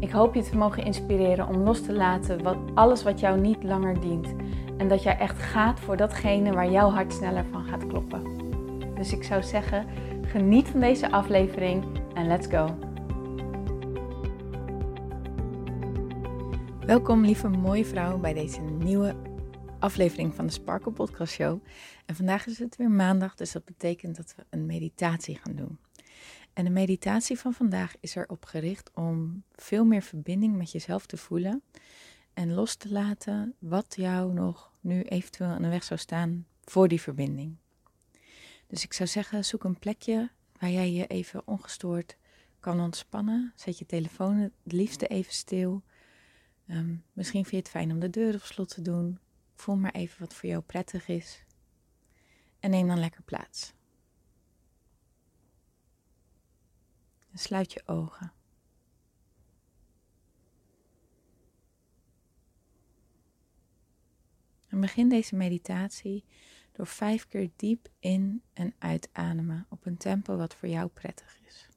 Ik hoop je te mogen inspireren om los te laten wat, alles wat jou niet langer dient. En dat jij echt gaat voor datgene waar jouw hart sneller van gaat kloppen. Dus ik zou zeggen, geniet van deze aflevering en let's go. Welkom lieve mooie vrouw bij deze nieuwe aflevering van de Sparkle Podcast Show. En vandaag is het weer maandag, dus dat betekent dat we een meditatie gaan doen. En de meditatie van vandaag is erop gericht om veel meer verbinding met jezelf te voelen en los te laten wat jou nog nu eventueel aan de weg zou staan voor die verbinding. Dus ik zou zeggen, zoek een plekje waar jij je even ongestoord kan ontspannen. Zet je telefoon het liefste even stil. Ehm, misschien vind je het fijn om de deur op slot te doen. Voel maar even wat voor jou prettig is. En neem dan lekker plaats. Sluit je ogen. En begin deze meditatie door vijf keer diep in en uitademen op een tempo wat voor jou prettig is.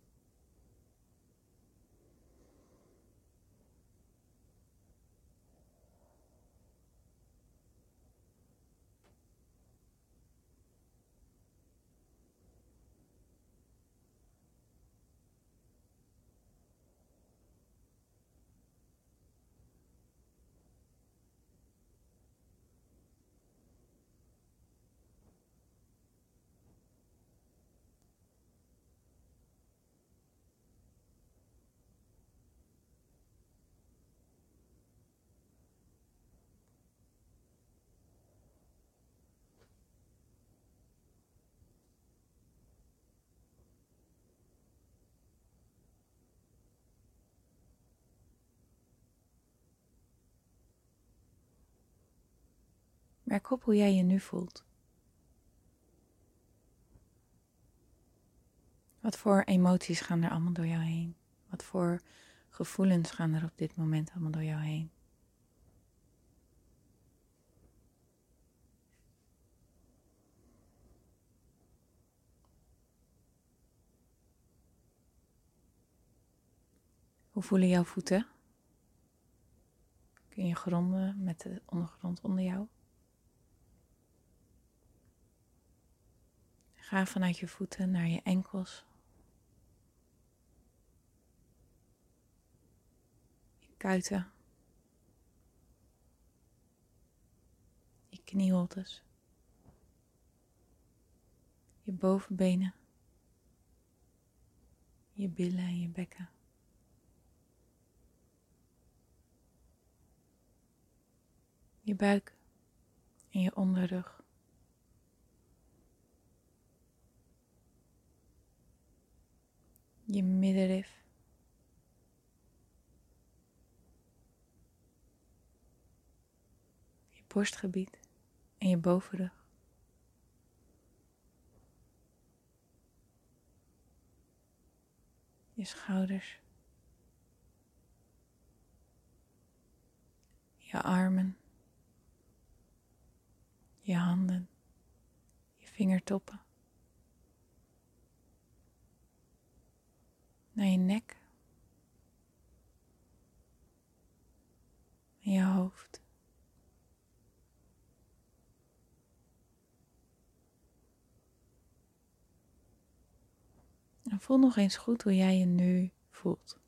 Merk op hoe jij je nu voelt. Wat voor emoties gaan er allemaal door jou heen? Wat voor gevoelens gaan er op dit moment allemaal door jou heen? Hoe voelen jouw voeten? Kun je gronden met de ondergrond onder jou? Ga vanuit je voeten naar je enkels. Je kuiten. Je knieholtes. Je bovenbenen. Je billen en je bekken. Je buik en je onderrug. Je middenrif. Je borstgebied en je bovenrug. Je schouders. Je armen. Je handen. Je vingertoppen. Naar je nek en je hoofd. En voel nog eens goed hoe jij je nu voelt.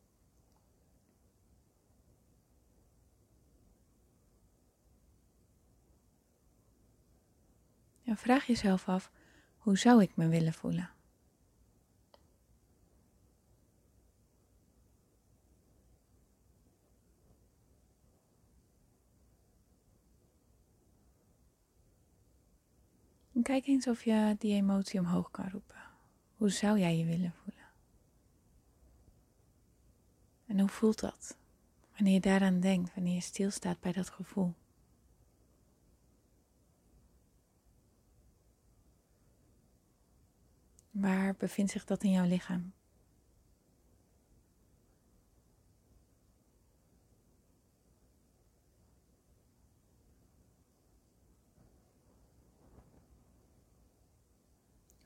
En vraag jezelf af, hoe zou ik me willen voelen? Kijk eens of je die emotie omhoog kan roepen. Hoe zou jij je willen voelen? En hoe voelt dat? Wanneer je daaraan denkt, wanneer je stilstaat bij dat gevoel. Waar bevindt zich dat in jouw lichaam?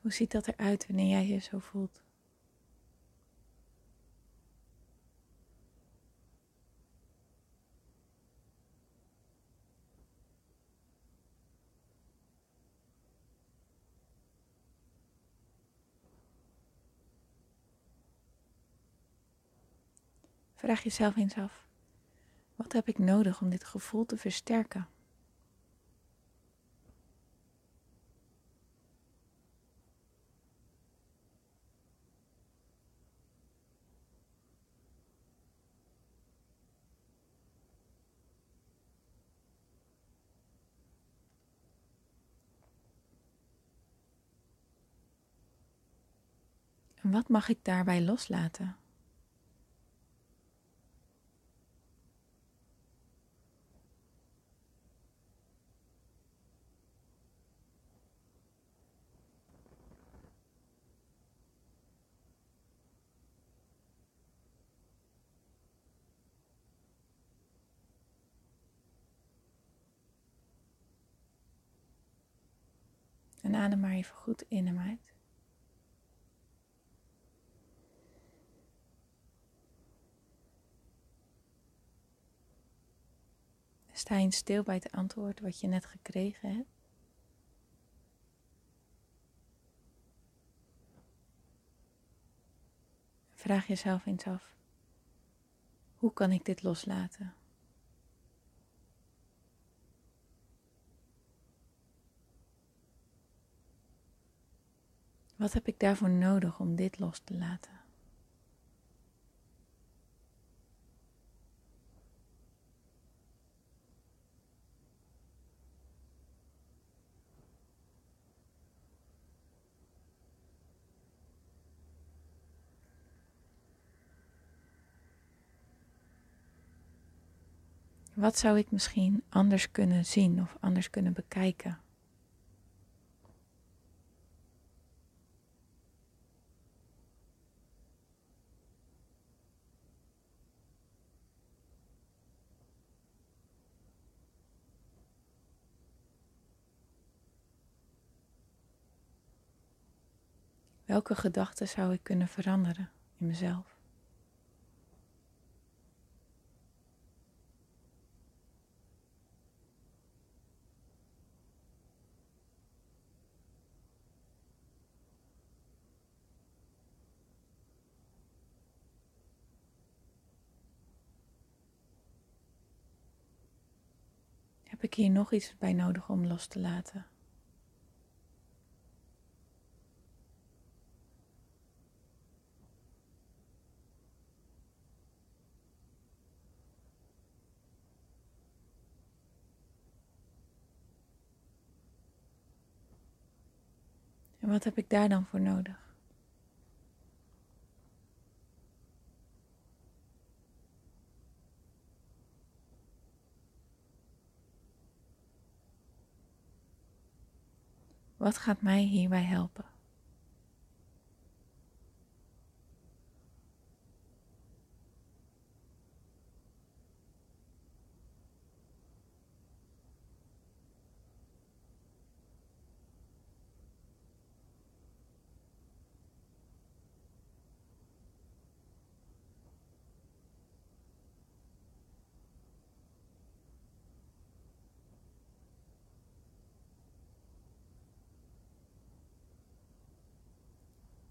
Hoe ziet dat eruit wanneer jij je zo voelt? Vraag jezelf eens af: wat heb ik nodig om dit gevoel te versterken? Wat mag ik daarbij loslaten? En adem maar even goed in en uit. Sta je stil bij het antwoord wat je net gekregen hebt. Vraag jezelf eens af: hoe kan ik dit loslaten? Wat heb ik daarvoor nodig om dit los te laten? Wat zou ik misschien anders kunnen zien of anders kunnen bekijken? Welke gedachten zou ik kunnen veranderen in mezelf? Heb ik hier nog iets bij nodig om los te laten? En wat heb ik daar dan voor nodig? Wat gaat mij hierbij helpen?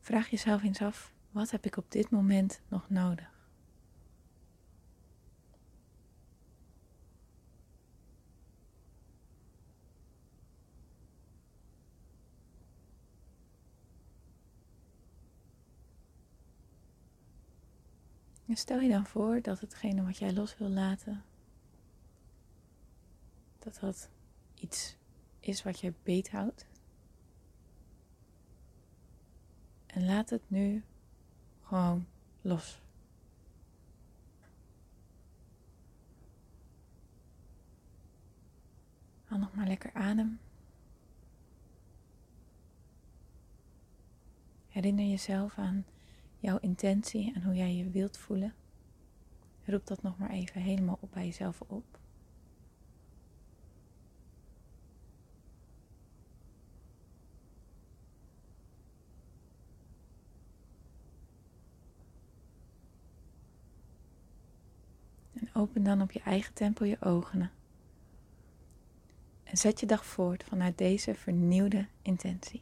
Vraag jezelf eens af, wat heb ik op dit moment nog nodig? En stel je dan voor dat hetgene wat jij los wil laten, dat dat iets is wat je beethoudt. En laat het nu gewoon los. Haal nog maar lekker adem. Herinner jezelf aan jouw intentie en hoe jij je wilt voelen. Roep dat nog maar even helemaal op bij jezelf op. open dan op je eigen tempo je ogen. En zet je dag voort vanuit deze vernieuwde intentie.